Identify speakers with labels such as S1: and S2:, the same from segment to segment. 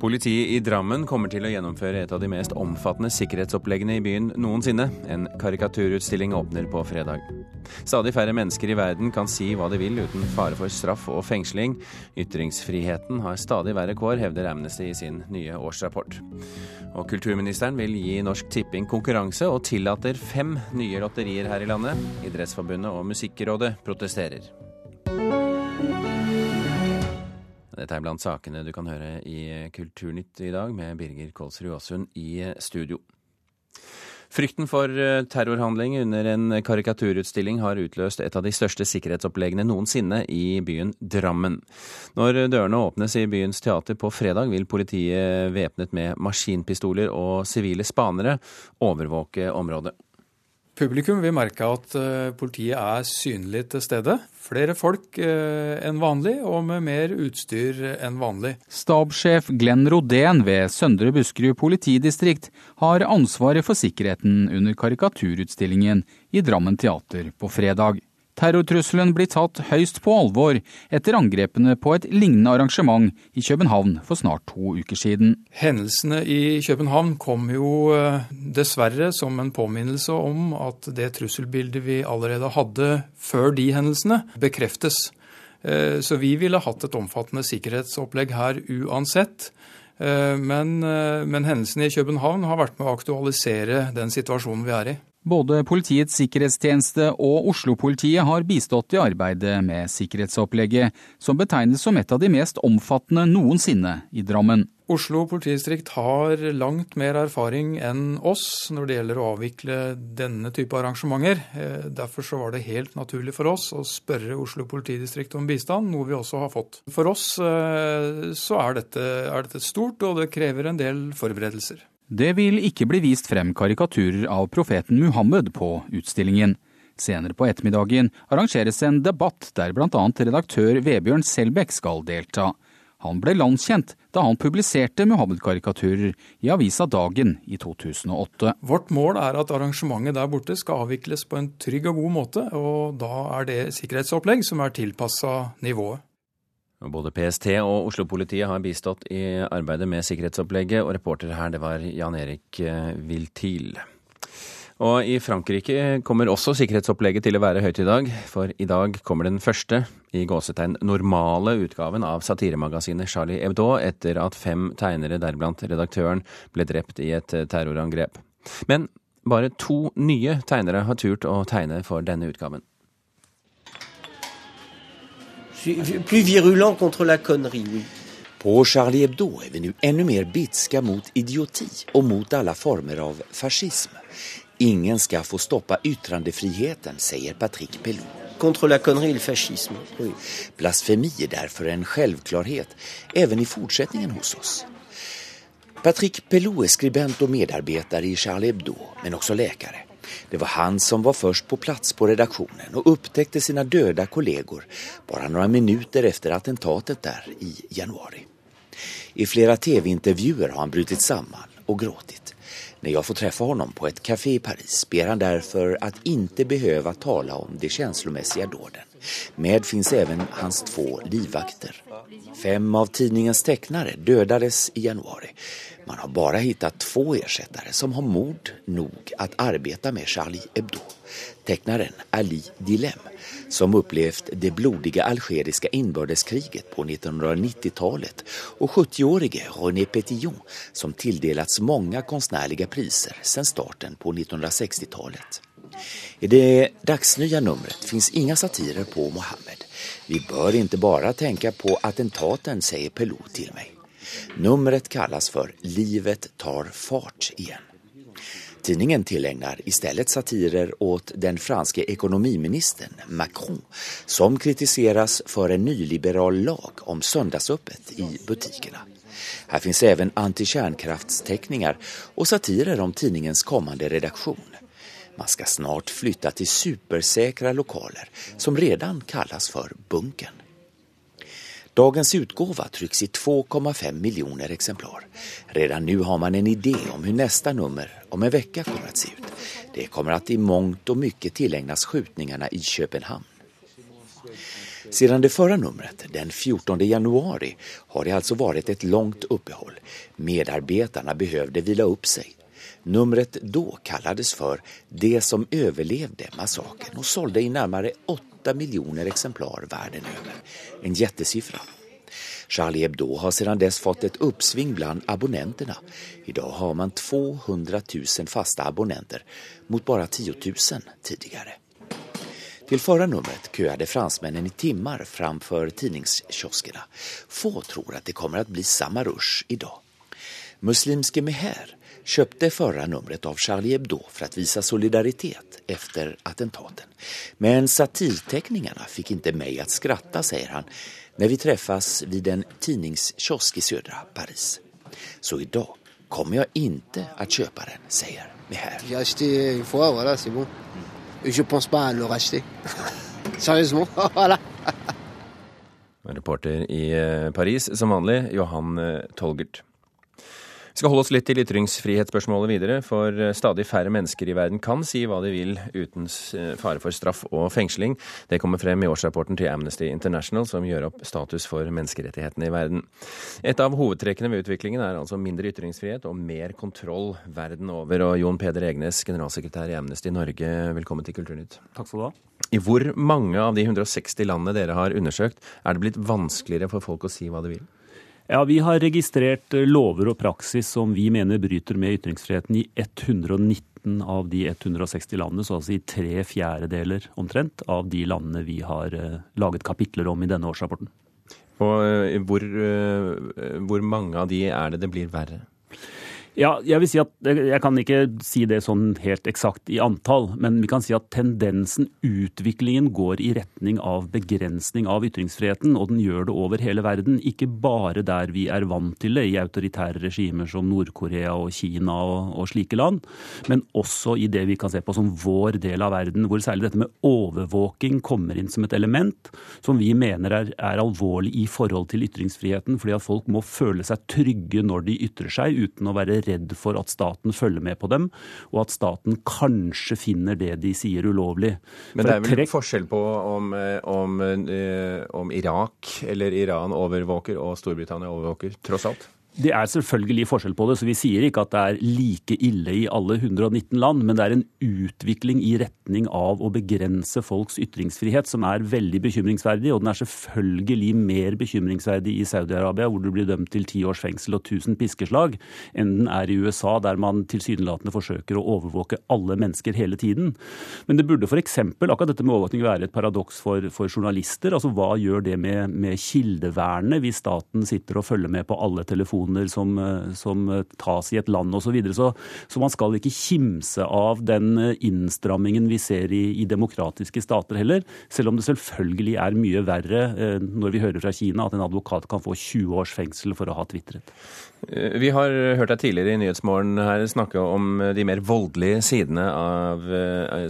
S1: Politiet i Drammen kommer til å gjennomføre et av de mest omfattende sikkerhetsoppleggene i byen noensinne. En karikaturutstilling åpner på fredag. Stadig færre mennesker i verden kan si hva de vil uten fare for straff og fengsling. Ytringsfriheten har stadig verre kår, hevder Amnesty i sin nye årsrapport. Og kulturministeren vil gi Norsk Tipping konkurranse, og tillater fem nye lotterier her i landet. Idrettsforbundet og Musikkrådet protesterer. Dette er blant sakene du kan høre i Kulturnytt i dag, med Birger Kolsrud Aasund i studio. Frykten for eh, terrorhandling under en karikaturutstilling har utløst et av de største sikkerhetsoppleggene noensinne i byen Drammen. Når dørene åpnes i byens teater på fredag, vil politiet væpnet med maskinpistoler og sivile spanere overvåke området.
S2: Publikum vil merke at eh, politiet er synlig til stede. Flere folk eh, enn vanlig, og med mer utstyr enn vanlig.
S3: Stabssjef Glenn Rodén ved Søndre Buskerud politidistrikt har ansvaret for sikkerheten under karikaturutstillingen i Drammen teater på fredag. Terrortrusselen blir tatt høyst på alvor etter angrepene på et lignende arrangement i København for snart to uker siden.
S2: Hendelsene i København kom jo eh, dessverre som en påminnelse om at det trusselbildet vi allerede hadde før de hendelsene, bekreftes. Eh, så vi ville hatt et omfattende sikkerhetsopplegg her uansett. Eh, men, men hendelsene i København har vært med å aktualisere den situasjonen vi er i.
S3: Både Politiets sikkerhetstjeneste og Oslo-politiet har bistått i arbeidet med sikkerhetsopplegget, som betegnes som et av de mest omfattende noensinne i Drammen.
S2: Oslo politidistrikt har langt mer erfaring enn oss når det gjelder å avvikle denne type arrangementer. Eh, derfor så var det helt naturlig for oss å spørre Oslo politidistrikt om bistand, noe vi også har fått. For oss eh, så er dette, er dette stort, og det krever en del forberedelser.
S3: Det vil ikke bli vist frem karikaturer av profeten Muhammed på utstillingen. Senere på ettermiddagen arrangeres en debatt der bl.a. redaktør Vebjørn Selbekk skal delta. Han ble landskjent da han publiserte Muhammed-karikaturer i avisa Dagen i 2008.
S2: Vårt mål er at arrangementet der borte skal avvikles på en trygg og god måte, og da er det sikkerhetsopplegg som er tilpassa nivået.
S1: Både PST og Oslo-politiet har bistått i arbeidet med sikkerhetsopplegget, og reporter her det var Jan Erik Wiltil. Viltil. Og i Frankrike kommer også sikkerhetsopplegget til å være høyt i dag, for i dag kommer den første, i gåsetegn normale utgaven av satiremagasinet Charlie Hebdo etter at fem tegnere, deriblant redaktøren, ble drept i et terrorangrep. Men bare to nye tegnere har turt å tegne for denne utgaven.
S4: Plus virulent contre la connerie, oui.
S5: På Charlie Hebdo er vi nå enda mer bitske mot idioti og mot alle former av fascism. Ingen skal få stoppe yttrandefriheten, sier Patrick Pelou.
S4: Contre la connerie, le fascisme. Oui.
S5: Blasfemi er derfor en selvklarhet, even i fortsetningen hos oss. Patrick Pelou er skribent og medarbetare i Charlie Hebdo, men også läkare. Det var han som var først på plass på redaksjonen og upptäckte sine døde kollegor bare noen minutter etter attentatet der i januari. I flere tv-intervjuer har han brutit sammen og gråtit. Når jeg får treffe honom på et kafé i Paris ber han derfor at ikke behøve å tale om det følelsesmessige dåden. Med finns även hans två livvakter. Fem av tidningens tecknare dödades i januari. Man har bara hittat två ersättare som har mod nog att arbeta med Charlie Hebdo. Tecknaren Ali Dilem som upplevt det blodiga algeriska inbördeskriget på 1990-talet och 70-årige René Petillon som tilldelats många konstnärliga priser sedan starten på 1960-talet. I det dagsnya numret finns inga satirer på Mohammed. Vi bör inte bara tänka på attentaten, säger Pelou till mig. Numret kallas för Livet tar fart igen. Tidningen tillägnar istället satirer åt den franske ekonomiministern Macron som kritiseras för en nyliberal lag om söndagsöppet i butikerna. Här finns även antikärnkraftsteckningar och satirer om tidningens kommande redaktion. Man ska snart flytta till supersäkra lokaler som redan kallas för bunkern. Dagens utgåva trycks i 2,5 miljoner exemplar. Redan nu har man en idé om hur nästa nummer om en vecka kommer att se ut. Det kommer att i mångt och mycket tillägnas skjutningarna i Köpenhamn. Siden det förra numret, den 14 januari, har det altså vært et langt uppehåll. Medarbetarna behövde vila upp sig. Numret då kallades for Det som överlevde massakern og sålde i nærmere 8 miljoner exemplar världen över. En jättesiffra. Charlie Hebdo har sedan dess fått et uppsving bland abonnenterna. Idag har man 200 000 fasta abonnenter mot bare 10 000 tidligere. Til förra numret köade fransmännen i timmar framfor tidningskioskerna. Få tror at det kommer att bli samme rush idag. Muslimske Meher kjøpte förra numret av Charlie Hebdo for å vise solidaritet efter attentaten. Men satirteckningarna fikk ikke meg å skratta, sier han, når vi träffas vid en tidningskiosk i södra Paris. Så idag kommer jeg ikke å kjøpe den, sier Meher.
S6: J'ai acheté une fois, voilà, c'est bon. Et je pense pas à le racheter. Sérieusement, voilà.
S1: Reporter i eh, Paris, som vanlig, Johan eh, Tolgert. Vi skal holde oss litt til ytringsfrihetsspørsmålet videre, for eh, stadig færre mennesker i verden kan si hva de vil uten fare for straff og fengsling. Det kommer frem i årsrapporten til Amnesty International, som gjør opp status for menneskerettighetene i verden. Et av hovedtrekkene ved utviklingen er altså mindre ytringsfrihet og mer kontroll verden over. Og Jon Peder Egnes, generalsekretær i Amnesty Norge, velkommen til Kulturnytt.
S7: Takk skal du ha.
S1: I hvor mange av de 160 landene dere har undersøkt, er det blitt vanskeligere for folk å si hva de vil?
S7: Ja, Vi har registrert eh, lover og praksis som vi mener bryter med ytringsfriheten i 119 av de 160 landene, så altså i tre fjerdedeler omtrent av de landene vi har eh, laget kapitler om i denne årsrapporten.
S1: Og eh, hvor, hvor mange av de er det det blir verre?
S7: Ja, jeg vil si at jeg kan ikke si det sånn helt eksakt i antall, men vi kan si at tendensen, utviklingen, går i retning av begrensning av ytringsfriheten, og den gjør det over hele verden. Ikke bare der vi er vant til det, i autoritære regimer som Nord-Korea og Kina og, og, slike land, men også i det vi kan se på som vår del av verden, hvor særlig dette med overvåking kommer inn som et element som vi mener er, er alvorlig i forhold til ytringsfriheten, fordi at folk må føle seg trygge når de ytrer seg, uten å være redd for at staten følger med på dem, og at staten kanskje finner det de sier ulovlig.
S1: Men det er vel trekk... forskjell på om, eh, om, eh, om Irak eller Iran overvåker og Storbritannia overvåker, tross alt?
S7: Det er selvfølgelig forskjell på det, så vi sier ikke at det er like ille i alle 119 land, men det er en utvikling i retning av å begrense folks ytringsfrihet som er veldig bekymringsverdig. Og den er selvfølgelig mer bekymringsverdig i Saudi-Arabia, hvor du blir dømt til ti års fengsel og 1000 piskeslag, enn den er i USA, der man tilsynelatende forsøker å overvåke alle mennesker hele tiden. Men det burde f.eks. akkurat dette med overvåkning være et paradoks for, for, journalister. Altså hva gjør det med, med kildevernet hvis staten sitter og følger med på alle telefoner? Sanksjoner som, eh, som eh, tas i et land osv. Så, videre. så Så man skal ikke kimse av den eh, innstrammingen vi ser i, i, demokratiske stater heller, selv om det selvfølgelig er mye verre når vi hører fra Kina at en advokat kan få 20 års fengsel for å ha tvitret.
S1: Vi har hørt deg tidligere i Nyhetsmorgen her snakke om de mer voldelige sidene av,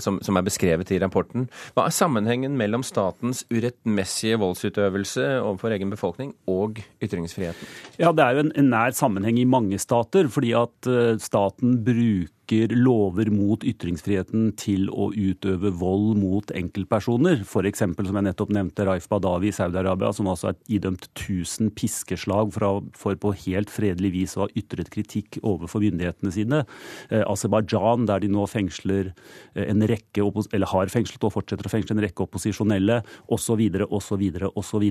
S1: som, som, er beskrevet i rapporten. Hva er sammenhengen mellom statens urettmessige voldsutøvelse overfor egen befolkning og ytringsfriheten?
S7: Ja, Det er jo en, en nær sammenheng i mange stater, fordi at eh, staten bruker bruker lover mot ytringsfriheten til å utøve vold mot enkeltpersoner. F.eks. som jeg nettopp nevnte, Raif Badawi i Saudi-Arabia, som altså er idømt 1000 piskeslag for, på helt fredelig vis å ha ytret kritikk overfor myndighetene sine. Eh, Aserbajdsjan, der de nå fengsler eh, en rekke, eller har fengslet og fortsetter å fengsle en rekke opposisjonelle, osv., osv., osv.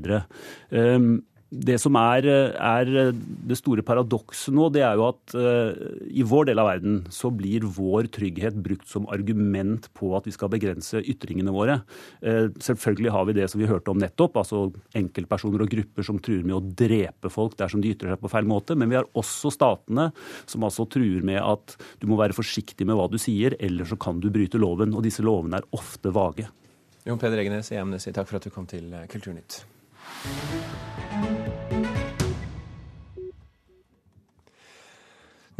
S7: Det som er, er, det store paradokset nå, det er jo at uh, i vår del av verden så blir vår trygghet brukt som argument på at vi skal begrense ytringene våre. Uh, selvfølgelig har vi det som vi hørte om nettopp, altså enkeltpersoner og grupper som truer med å drepe folk dersom de ytrer seg på feil måte. Men vi har også statene som altså truer med at du må være forsiktig med hva du sier, eller så kan du bryte loven. Og disse lovene er ofte vage.
S1: Jon Peder Egenes i Amnesty, takk for at du kom til Kulturnytt.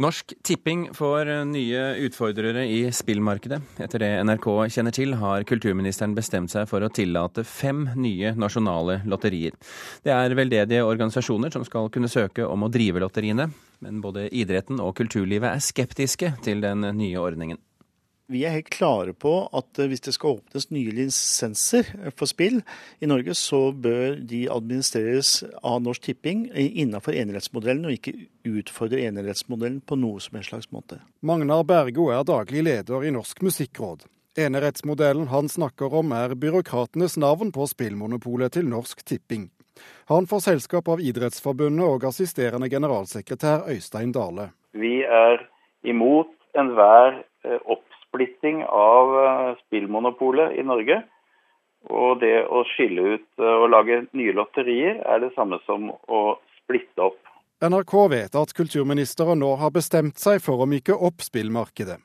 S1: Norsk Tipping får nye utfordrere i spillmarkedet. Etter det NRK kjenner til, har kulturministeren bestemt seg for å tillate fem nye nasjonale lotterier. Det er veldedige organisasjoner som skal kunne søke om å drive lotteriene, men både idretten og kulturlivet er skeptiske til den nye ordningen.
S8: Vi er helt klare på at hvis det skal åpnes nye lisenser for spill i Norge, så bør de administreres av Norsk Tipping innenfor enerettsmodellen, og ikke utfordre enerettsmodellen på noe som en slags måte.
S9: Magnar Bergo er daglig leder i Norsk Musikkråd. Enerettsmodellen han snakker om er byråkratenes navn på spillmonopolet til Norsk Tipping. Han får selskap av Idrettsforbundet og assisterende generalsekretær Øystein Dale.
S10: Vi er imot enhver eh, oppsplitting av eh, spillmonopolet i Norge. Og det å skille ut eh, og lage nye lotterier er det samme som å splitte opp.
S9: NRK vet at kulturministeren nå har bestemt seg for å myke opp spillmarkedet.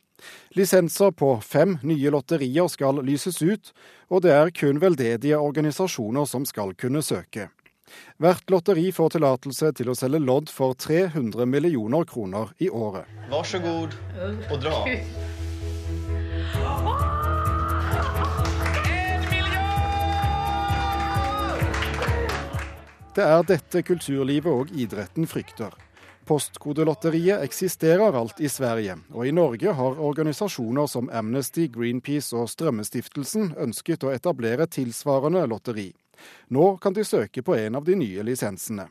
S9: Lisenser på fem nye lotterier skal lyses ut, og det er kun veldedige organisasjoner som skal kunne søke. Hvert lotteri får tillatelse til å selge lodd for 300 millioner kroner i året.
S11: Vær så god og dra.
S9: Det er dette kulturlivet og idretten frykter. Postkodelotteriet eksisterer alt i Sverige, og i Norge har organisasjoner som Amnesty, Greenpeace og Strømmestiftelsen ønsket å etablere tilsvarende lotteri. Nå kan de søke på en av de nye lisensene.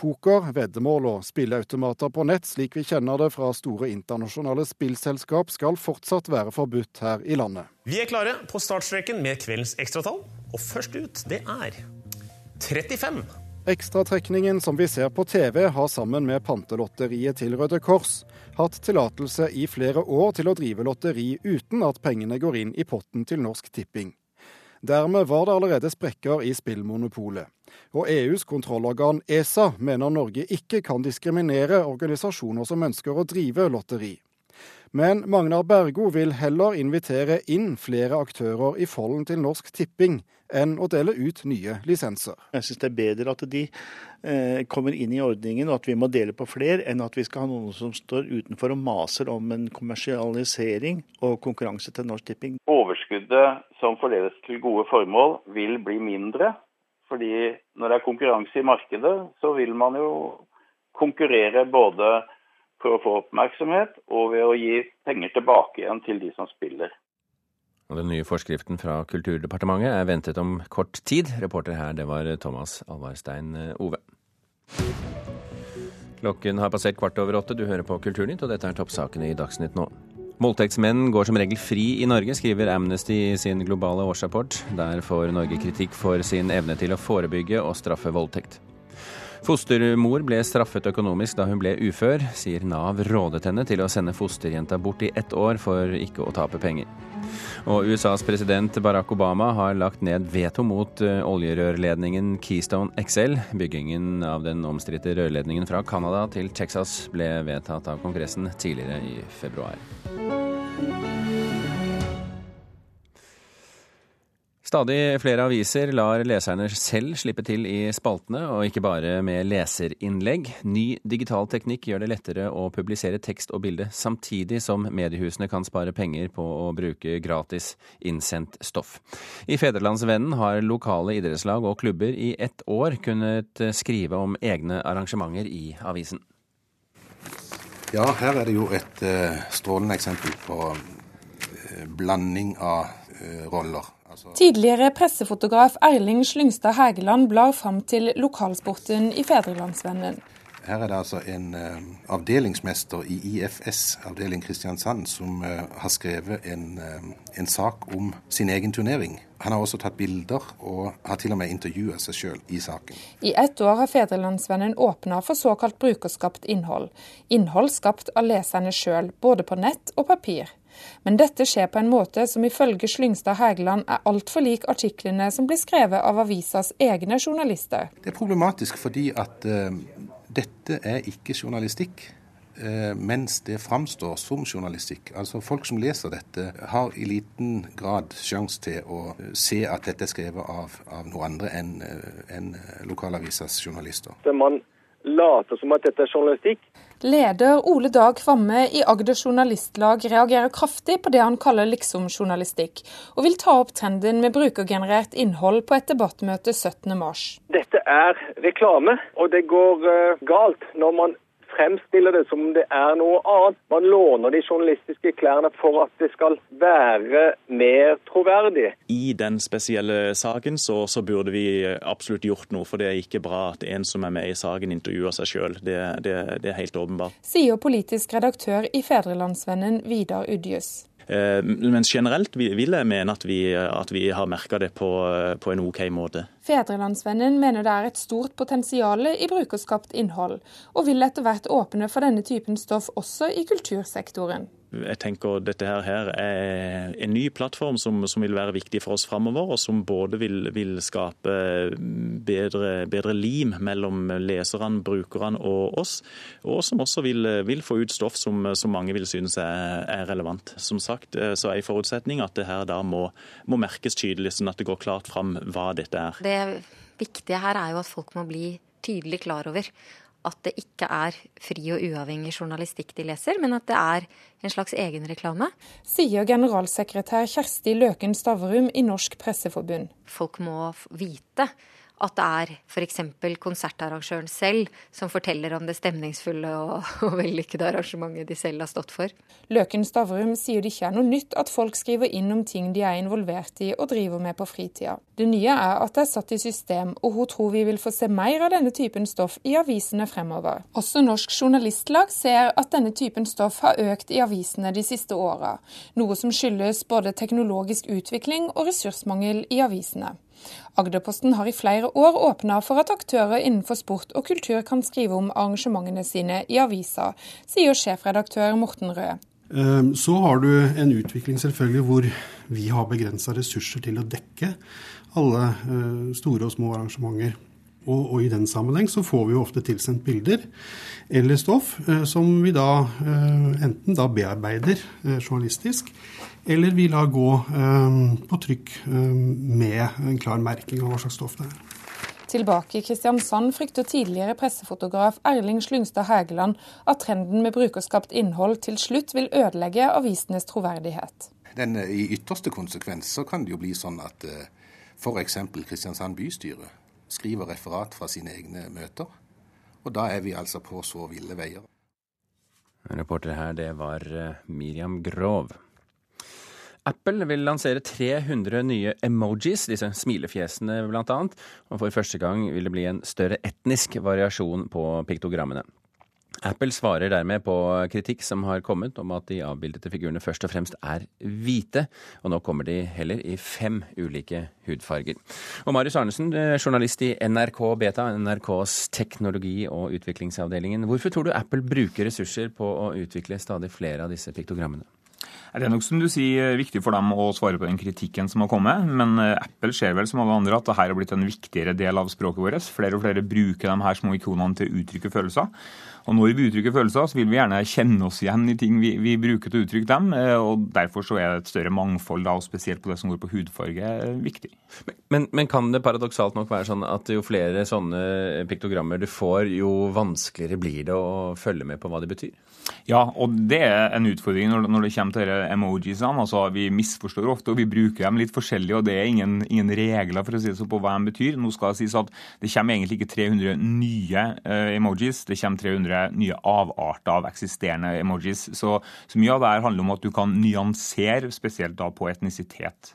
S9: Poker, veddemål og spilleautomater på nett, slik vi kjenner det fra store internasjonale spillselskap, skal fortsatt være forbudt her i landet.
S12: Vi er klare på startstreken med kveldens ekstratall, og først ut det er 35.
S9: Ekstratrekningen som vi ser på TV, har sammen med Pantelotteriet til Røde Kors hatt tillatelse i flere år til å drive lotteri uten at pengene går inn i potten til Norsk Tipping. Dermed var det allerede sprekker i spillmonopolet. Og EUs kontrollorgan ESA mener Norge ikke kan diskriminere organisasjoner som ønsker å drive lotteri. Men Magnar Bergo vil heller invitere inn flere aktører i folden til Norsk Tipping enn å dele ut nye lisenser.
S8: Jeg syns det er bedre at de eh, kommer inn i ordningen og at vi må dele på flere, enn at vi skal ha noen som står utenfor og maser om en kommersialisering og konkurranse til Norsk Tipping.
S10: Overskuddet som fordeles til gode formål vil bli mindre. Fordi når det er konkurranse i markedet, så vil man jo konkurrere både for å få oppmerksomhet, og ved å gi penger tilbake igjen til de som spiller.
S1: Og Den nye forskriften fra Kulturdepartementet er ventet om kort tid. Reporter her, det var Thomas Alvarstein eh, Ove. Klokken har passert kvart over åtte. Du hører på Kulturnytt, og dette er toppsakene i Dagsnytt nå. Voldtektsmenn går som regel fri i Norge, skriver Amnesty i sin globale årsrapport. Der får Norge kritikk for sin evne til å forebygge og straffe voldtekt. Fostermor ble straffet økonomisk da hun ble ufør, sier Nav rådet henne til å sende fosterjenta bort i ett år for ikke å tape penger. Og USAs president Barack Obama har lagt ned veto mot eh, oljerørledningen Keystone XL. Byggingen av den omstridte rørledningen fra Canada til Texas ble vedtatt av Kongressen tidligere i februar. Stadig flere aviser lar leserne selv slippe til i spaltene, og ikke bare med leserinnlegg. Ny digital teknikk gjør det lettere å publisere tekst og bilde, samtidig som mediehusene kan spare penger på å bruke gratis innsendt stoff. I Federlandsvennen har lokale idrettslag og klubber i ett år kunnet skrive om egne arrangementer i avisen.
S13: Ja, her er det jo et uh, strålende eksempel på uh, blanding av uh, roller.
S14: Tidligere pressefotograf Erling Slyngstad Hægeland blar fram til lokalsporten i Fedrelandsvennen.
S13: Her er det altså en uh, avdelingsmester i IFS, avdeling Kristiansand, som uh, har skrevet en, uh, en, sak om sin egen turnering. Han har også tatt bilder, og har til og med intervjua seg sjøl i saken.
S14: I ett år har Fedrelandsvennen åpna for såkalt brukerskapt innhold. Innhold skapt av leserne sjøl, både på nett og papir. Men dette skjer på en måte som ifølge Slyngstad Hægeland er altfor lik artiklene som blir skrevet av avisas egne journalister.
S13: Det er problematisk fordi at uh, dette er ikke journalistikk. Uh, mens det framstår som journalistikk. Altså Folk som leser dette, har i liten grad sjanse til å se at dette er skrevet av, av noe andre enn en lokalavisas journalister.
S15: Man later som at dette er journalistikk.
S14: Leder Ole Dag Kvamme i Agder Journalistlag reagerer kraftig på det han kaller liksom-journalistikk, og vil ta opp trenden med brukergenerert innhold på et debattmøte 17.3.
S15: Dette er reklame, og det går uh, galt når man fremstiller det som om det er noe annet. Man låner de journalistiske klærne for at det skal være mer troverdig.
S16: I den spesielle saken så, så, burde vi absolutt gjort noe, for det er ikke bra at en som er med i saken intervjuer seg sjøl. Det, det, det, er helt åpenbart.
S14: Sier politisk redaktør i Fedrelandsvennen Vidar Udjus.
S16: Eh, men generelt vil jeg mene at vi, at vi har merka det på, på en OK måte.
S14: Fedrelandsvennen mener det er et stort potensial i brukerskapt innhold, og vil etter hvert åpne for denne typen stoff også i kultursektoren.
S16: Jeg tenker dette her er en ny plattform som, som vil være viktig for oss framover, og som både vil, vil skape bedre, bedre, lim mellom leserne, brukerne og oss, og som også vil, vil få ut stoff som, som mange vil synes er, er, relevant. Som sagt så er en forutsetning at det her da må, må merkes tydelig, sånn at det går klart fram hva dette er.
S17: Det viktige her er jo at folk må bli tydelig klar over at det ikke er fri og uavhengig journalistikk de leser, men at det er en slags egenreklame.
S14: Sier generalsekretær Kjersti Løken Stavrum i Norsk Presseforbund.
S17: Folk må vite at det er f.eks. konsertarrangøren selv som forteller om det stemningsfulle og, og vellykkede arrangementet de selv har stått for.
S14: Løken Stavrum sier det ikke er noe nytt at folk skriver inn om ting de er involvert i og driver med på fritida. Det nye er at det er satt i system, og hun tror vi vil få se mer av denne typen stoff i avisene fremover. Også Norsk Journalistlag ser at denne typen stoff har økt i avisene de siste åra, noe som skyldes både teknologisk utvikling og ressursmangel i avisene. Agderposten har i flere år åpna for at aktører innenfor sport og kultur kan skrive om arrangementene sine i avisa, sier sjefredaktør Morten Røe.
S18: Ehm, så har du en utvikling selvfølgelig hvor vi har begrensa ressurser til å dekke alle eh, store og små arrangementer. Og, og, i den sammenheng så får vi jo ofte tilsendt bilder eller stoff eh, som vi da eh, enten da bearbeider journalistisk eller vi lar gå på trykk med en klar merking av hva slags stoff det er.
S14: Tilbake i Kristiansand frykter tidligere pressefotograf Erling Slyngstad Hægeland at trenden med brukerskapt innhold til slutt vil ødelegge avisenes troverdighet.
S13: Den, eh, I ytterste konsekvens så kan det jo bli sånn at f.eks. Kristiansand bystyre skriver referat fra sine egne møter. Og da er vi altså på så ville veier.
S1: Reporter her, det var Miriam Grov. Apple vil lansere 300 nye emojis, disse smilefjesene bl.a. Og for første gang vil det bli en større etnisk variasjon på piktogrammene. Apple svarer dermed på kritikk som har kommet om at de avbildete figurene først og fremst er hvite, og nå kommer de heller i fem ulike hudfarger. Og Marius Arnesen, journalist i NRK Beta, NRKs teknologi- og utviklingsavdelingen. Hvorfor tror du Apple bruker ressurser på å utvikle stadig flere av disse piktogrammene?
S19: Det er nok som du sier viktig for dem å svare på den kritikken som har kommet. Men eh, Apple ser vel som alle andre at dette har blitt en viktigere del av språket vårt. Flere og flere bruker de her små ikonene til å uttrykke følelser. Og når vi uttrykker følelser, så vil vi gjerne kjenne oss igjen i ting vi, vi bruker til å uttrykke dem. Eh, og Derfor så er et større mangfold, da, og spesielt på det som går på hudfarge, viktig.
S1: Men, men, kan det paradoksalt nok være sånn at jo flere sånne piktogrammer du får, jo vanskeligere blir det å følge med på hva de betyr?
S19: Ja, og det er en utfordring når, når det kommer til emojisene. Altså, vi misforstår ofte, og vi bruker dem litt forskjellig, og det er ingen, ingen regler for å si det sånn på hva de betyr. Nå skal det sies at det kommer egentlig ikke 300 nye uh, emojis, det kommer 300 nye avarter av eksisterende emojis. Så, så mye av det her handler om at du kan nyansere, spesielt da på etnisitet.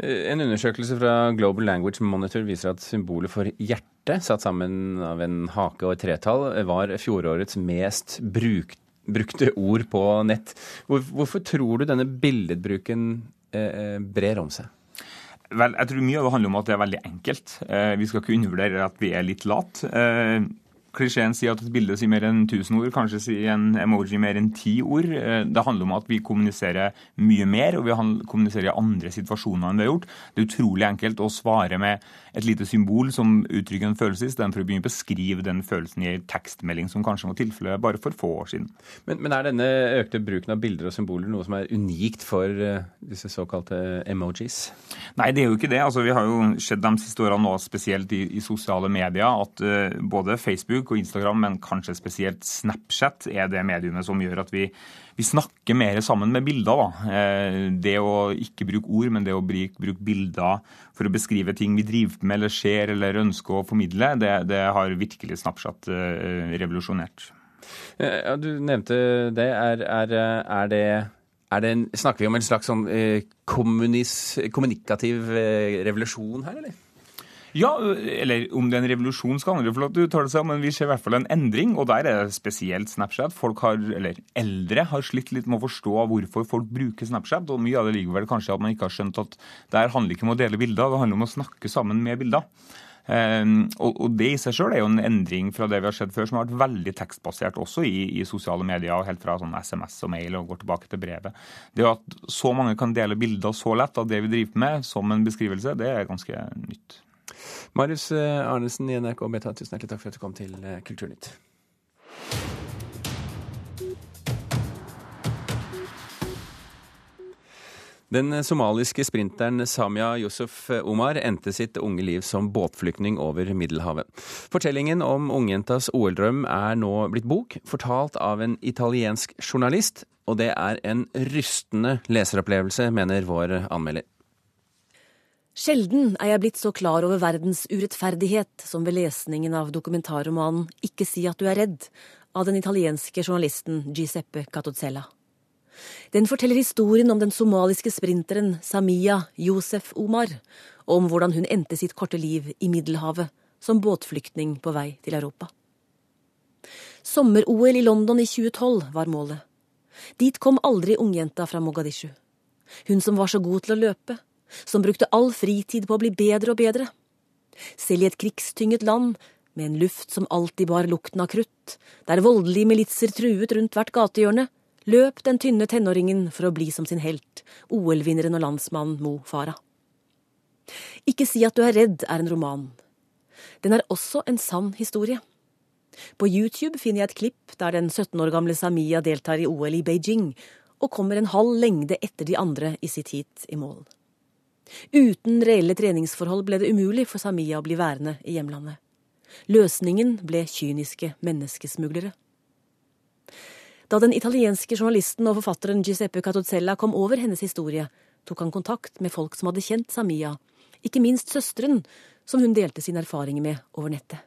S1: Eh, en undersøkelse fra Global Language Monitor viser at symbolet for hjerte, satt sammen av en hake og et tretall, var fjorårets mest brukt, brukte ord på nett. Hvor, hvorfor tror du denne billedbruken eh, eh, brer om seg?
S19: Vel, jeg tror Mye av det handler om at det er veldig enkelt. Eh, vi skal ikke undervurdere at vi er litt late. Eh, Klisjeen sier at et bilde sier mer enn 1000 ord, kanskje sier en emoji mer enn ti ord. Eh, det handler om at vi kommuniserer mye mer, og vi kommuniserer i andre situasjoner enn vi har gjort. Det er utrolig enkelt å svare med et lite symbol som uttrykker en følelse, istedenfor å begynne å beskrive den følelsen i en tekstmelding, som kanskje var tilfellet bare for få år siden.
S1: Men, men, er denne økte bruken av bilder og symboler noe som er unikt for uh, disse såkalte emojis?
S19: Nei, det er jo ikke det. Altså, vi har jo sett de siste årene nå, spesielt i, i sosiale medier, at uh, både Facebook og Instagram, men kanskje spesielt Snapchat, er det mediumet som gjør at vi vi snakker mer sammen med bilder. Da. Eh, det å ikke bruke ord, men det å bruke bilder for å beskrive ting vi driver med eller ser eller ønsker å formidle, det, det har virkelig Snapchat eh, revolusjonert.
S1: Ja, du nevnte det. Er, er, er det er det en, snakker vi om en slags sånn kommunis, kommunikativ eh, revolusjon her, eller?
S19: Ja, eller om det er en revolusjon skal andre få lov til å uttale seg om, men vi ser i hvert fall en endring. Og der er det spesielt Snapchat. Folk har, eller eldre har slitt litt med å forstå hvorfor folk bruker Snapchat. Og mye av det ligger vel kanskje at man ikke har skjønt at det her handler ikke om å dele bilder, det handler om å snakke sammen med bilder. Um, og, Det i seg selv er jo en endring fra det vi har sett før, som har vært veldig tekstbasert også i, i sosiale medier, helt fra sånn SMS og mail og går tilbake til brevet. Det at så mange kan dele bilder så lett av det vi driver med, som en beskrivelse, det er ganske nytt.
S1: Marius eh, Arnesen i NRK Beta, tusen hjertelig takk for at du kom til eh, Kulturnytt. Den somaliske sprinteren Samia Yusuf Omar endte sitt unge liv som båtflyktning over Middelhavet. Fortellingen om ungjentas OL-drøm er nå blitt bok, fortalt av en italiensk journalist. Og det er en rystende leseropplevelse, mener vår anmelder.
S20: Sjelden er jeg blitt så klar over verdens urettferdighet som ved lesningen av dokumentarromanen Ikke si at du er redd av den italienske journalisten Giuseppe Catozzella. Den forteller historien om den somaliske sprinteren Samia Josef Omar, og om hvordan hun endte sitt korte liv i Middelhavet som båtflyktning på vei til Europa. Sommer-OL i London i 2012 var målet. Dit kom aldri ungjenta fra Mogadishu. Hun som var så god til å løpe, som brukte all fritid på å bli bedre og bedre. Selv i et krigstynget land, med en luft som alltid bar lukten av krutt, der voldelige militser truet rundt hvert gatehjørne, løp den tynne tenåringen for å bli som sin helt, OL-vinneren og landsmannen Mo Farah. Ikke si at du er redd er en roman. Den er også en sann historie. På YouTube finner jeg et klipp der den 17 år gamle Samia deltar i OL i Beijing, og kommer en halv lengde etter de andre i sitt heat i mål. Uten reelle treningsforhold ble det umulig for Samia å bli værende i hjemlandet. Løsningen ble kyniske menneskesmuglere. Da den italienske journalisten og forfatteren Giuseppe Catozzella kom over hennes historie, tok han kontakt med folk som hadde kjent Samia, ikke minst søsteren, som hun delte sine erfaringer med over nettet.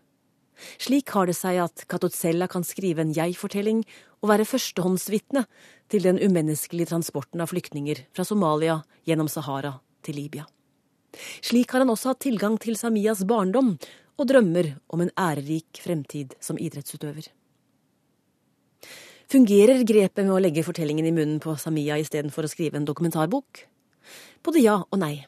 S20: Slik har det seg at Catozzella kan skrive en jeg-fortelling og være førstehåndsvitne til den umenneskelige transporten av flyktninger fra Somalia gjennom Sahara til Libya. Slik har han også hatt tilgang til Samias barndom og drømmer om en ærerik fremtid som idrettsutøver. Fungerer grepet med å legge fortellingen i munnen på Samia istedenfor å skrive en dokumentarbok? Både ja og nei.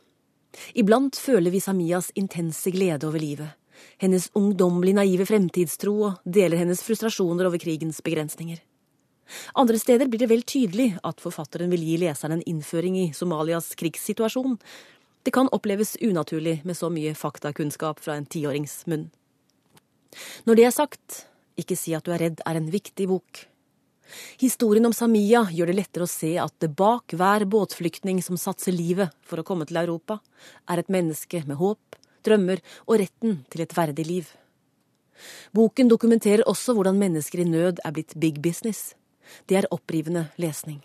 S20: Iblant føler vi Samias intense glede over livet, hennes ungdommelig naive fremtidstro og deler hennes frustrasjoner over krigens begrensninger. Andre steder blir det vel tydelig at forfatteren vil gi leseren en innføring i Somalias krigssituasjon. Det kan oppleves unaturlig med så mye faktakunnskap fra en tiårings munn. Når det er sagt, ikke si at du er redd er en viktig bok. Historien om Samia gjør det lettere å se at det bak hver båtflyktning som satser livet for å komme til Europa, er et menneske med håp, drømmer og retten til et verdig liv. Boken dokumenterer også hvordan mennesker i nød er blitt big business. Det er opprivende lesning.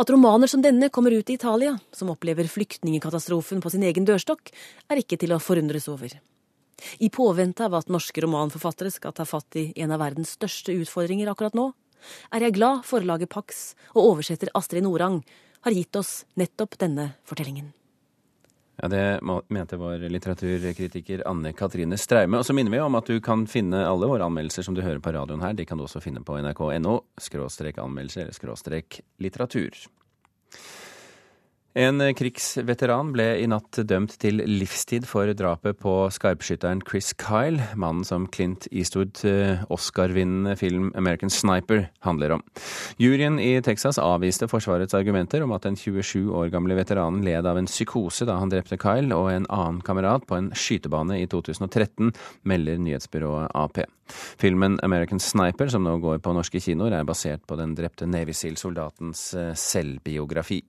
S20: At romaner som denne kommer ut i Italia, som opplever flyktningekatastrofen på sin egen dørstokk, er ikke til å forundres over. I påvente av at norske romanforfattere skal ta fatt i en av verdens største utfordringer akkurat nå, er jeg glad forlaget Pax og oversetter Astrid Norang har gitt oss nettopp denne fortellingen.
S1: Ja, Det mente vår litteraturkritiker Anne Katrine Straume. Og så minner vi om at du kan finne alle våre anmeldelser som du hører på radioen her. De kan du også finne på nrk.no anmeldelser litteratur. En krigsveteran ble i natt dømt til livstid for drapet på skarpskytteren Chris Kyle, mannen som Clint Eastwood eh, Oscar-vinnende film American Sniper handler om. Juryen i Texas avviste Forsvarets argumenter om at den 27 år gamle veteranen led av en psykose da han drepte Kyle og en annen kamerat på en skytebane i 2013, melder nyhetsbyrået Ap. Filmen American Sniper, som nå går på norske kinoer, er basert på den drepte Navy Seal-soldatens eh, selvbiografi.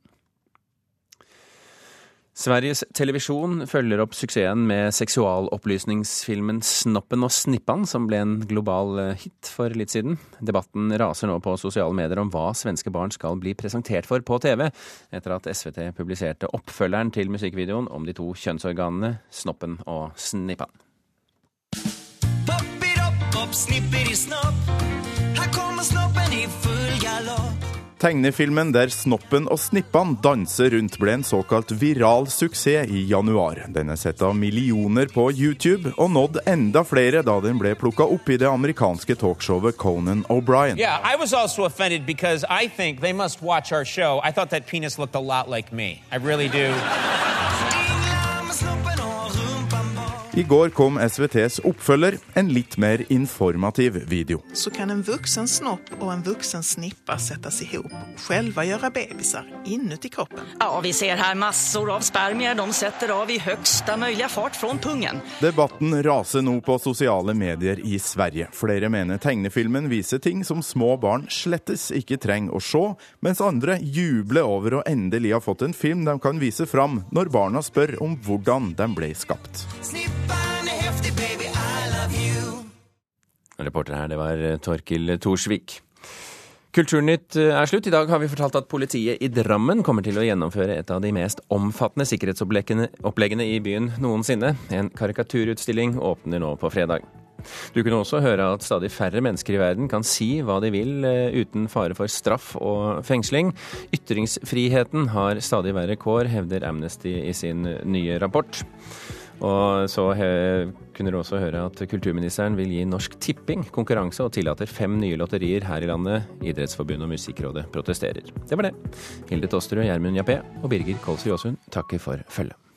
S1: Sveriges Televisjon følger opp suksessen med seksualopplysningsfilmen Snoppen og Snippan, som ble en global eh, hit for litt siden. Debatten raser nå på sosiale medier om hva svenske barn skal bli presentert for på TV, etter at SVT publiserte oppfølgeren til musikkvideoen om de to kjønnsorganene Snoppen og Snippan.
S21: Popper opp, opp, snipper i snopp. her kommer snoppen i full galopp.
S22: Tegnefilmen der Snoppen og Snippan danser rundt ble en såkalt viral suksess i januar. Den er sett av millioner på YouTube, og nådd enda flere da den ble plukka opp i det amerikanske talkshowet Conan O'Brien.
S23: Yeah, I was also offended because I think they must watch our show. I thought that penis looked a lot like me. I really do.
S22: I går kom SVTs oppfølger, en litt mer informativ video.
S24: så kan en voksen snopp og en voksen snippa settes ihop og selv gjøre babyer inni kroppen.
S25: Ja, vi ser her masser av spermier. De setter av i høyeste mulige fart fra pungen.
S22: Debatten raser nå på sosiale medier i Sverige. Flere mener tegnefilmen viser ting som små barn slettes ikke trenger å se, mens andre jubler over å endelig ha fått en film de kan vise fram når barna spør om hvordan den ble skapt.
S21: Snippan
S1: Reporter her, det var Torkil Thorsvik. Kulturnytt eh, er slutt. I dag har vi fortalt at politiet i Drammen kommer til å gjennomføre et av de mest omfattende sikkerhetsoppleggene i byen noensinne. En karikaturutstilling åpner nå på fredag. Du kunne også høre at stadig færre mennesker i verden kan si hva de vil eh, uten fare for straff og fengsling. Ytringsfriheten har stadig verre kår, hevder Amnesty i sin nye rapport. Og så kunne du også høre at kulturministeren vil gi Norsk Tipping konkurranse og tillater fem nye lotterier her i landet. Idrettsforbundet og Musikkrådet protesterer. Det var det. Hilde Tosterud, Gjermund Jappé og Birger Kolsrud Jåsund takker for følget.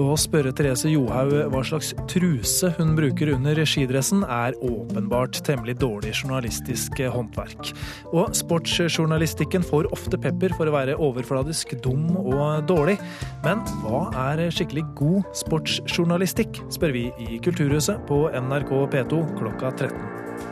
S26: Å spørre Therese Johaug hva slags truse hun bruker under skidressen, er åpenbart temmelig dårlig journalistisk håndverk. Og sportsjournalistikken får ofte pepper for å være overfladisk, dum og dårlig. Men hva er skikkelig god sportsjournalistikk, spør vi i Kulturhuset på NRK P2 klokka 13.